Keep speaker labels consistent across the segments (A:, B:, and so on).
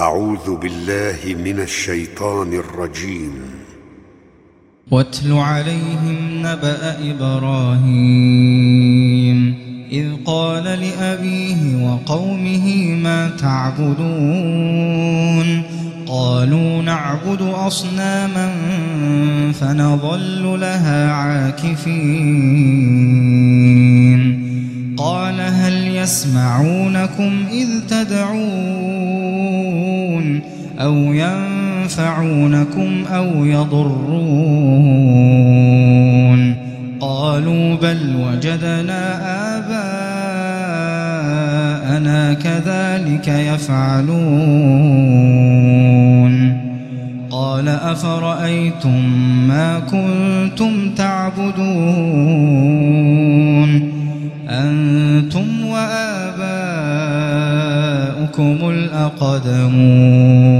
A: أعوذ بالله من الشيطان الرجيم.
B: واتل عليهم نبأ إبراهيم إذ قال لأبيه وقومه ما تعبدون؟ قالوا نعبد أصناما فنظل لها عاكفين. قال هل يسمعونكم إذ تدعون؟ أو ينفعونكم أو يضرون. قالوا بل وجدنا آباءنا كذلك يفعلون. قال أفرأيتم ما كنتم تعبدون؟ أنتم وآباؤكم الأقدمون.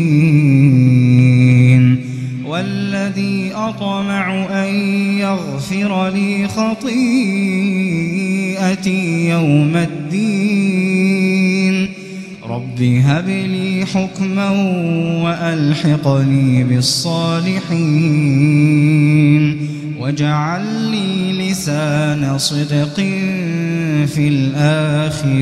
B: والذي أطمع أن يغفر لي خطيئتي يوم الدين رب هب لي حكما وألحقني بالصالحين واجعل لي لسان صدق في الآخرين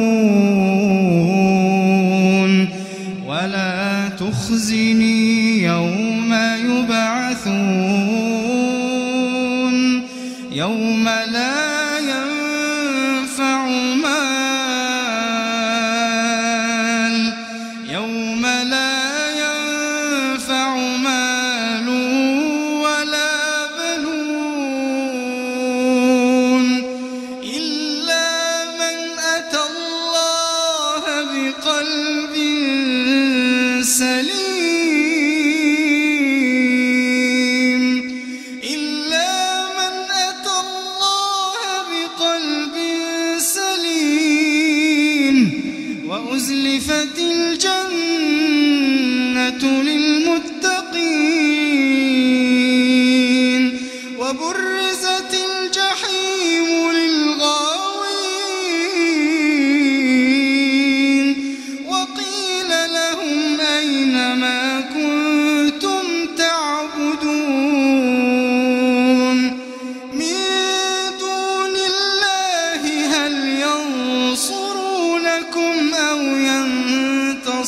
B: يوم لا ينفع مال. يوم لا ينفع مال ولا بنون إلا من أتى الله بقلب سليم. وأزلفت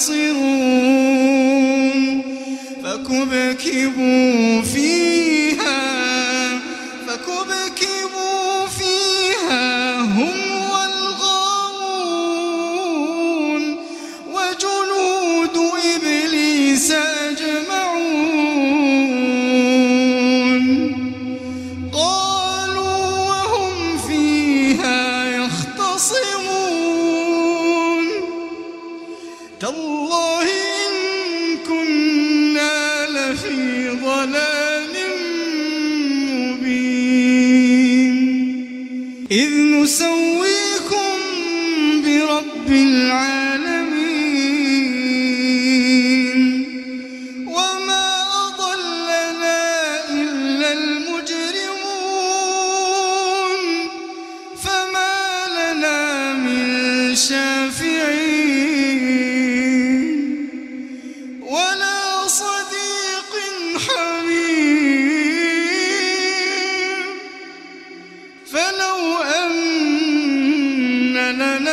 B: ينتصرون إذ نسويكم برب العالمين. وما أضلنا إلا المجرمون. فما لنا من شافعين No, no.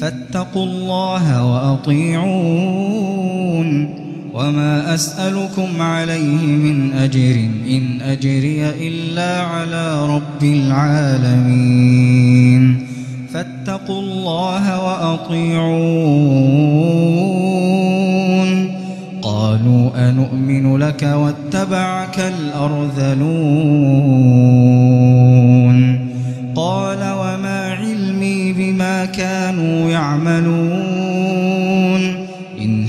B: فاتقوا الله وأطيعون. وما أسألكم عليه من أجر إن أجري إلا على رب العالمين. فاتقوا الله وأطيعون. قالوا أنؤمن لك واتبعك الأرذلون.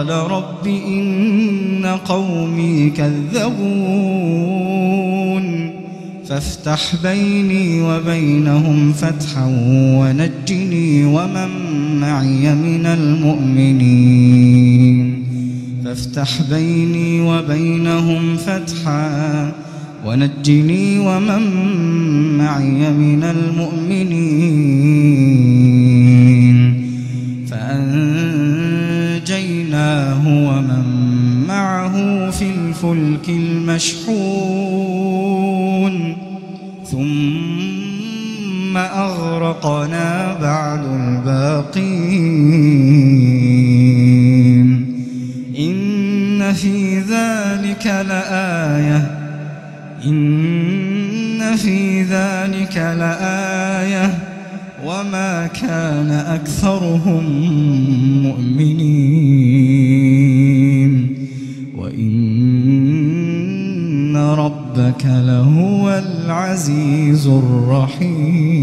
B: قال رب إن قومي كذبون فافتح بيني وبينهم فتحا ونجني ومن معي من المؤمنين فافتح بيني وبينهم فتحا ونجني ومن معي من المؤمنين فأنجيناه ومن معه في الفلك المشحون ثم أغرقنا بعد الباقين إن في ذلك لآية إن في ذلك لآية وما كان أكثرهم مؤمنين ربك لهو العزيز الرحيم.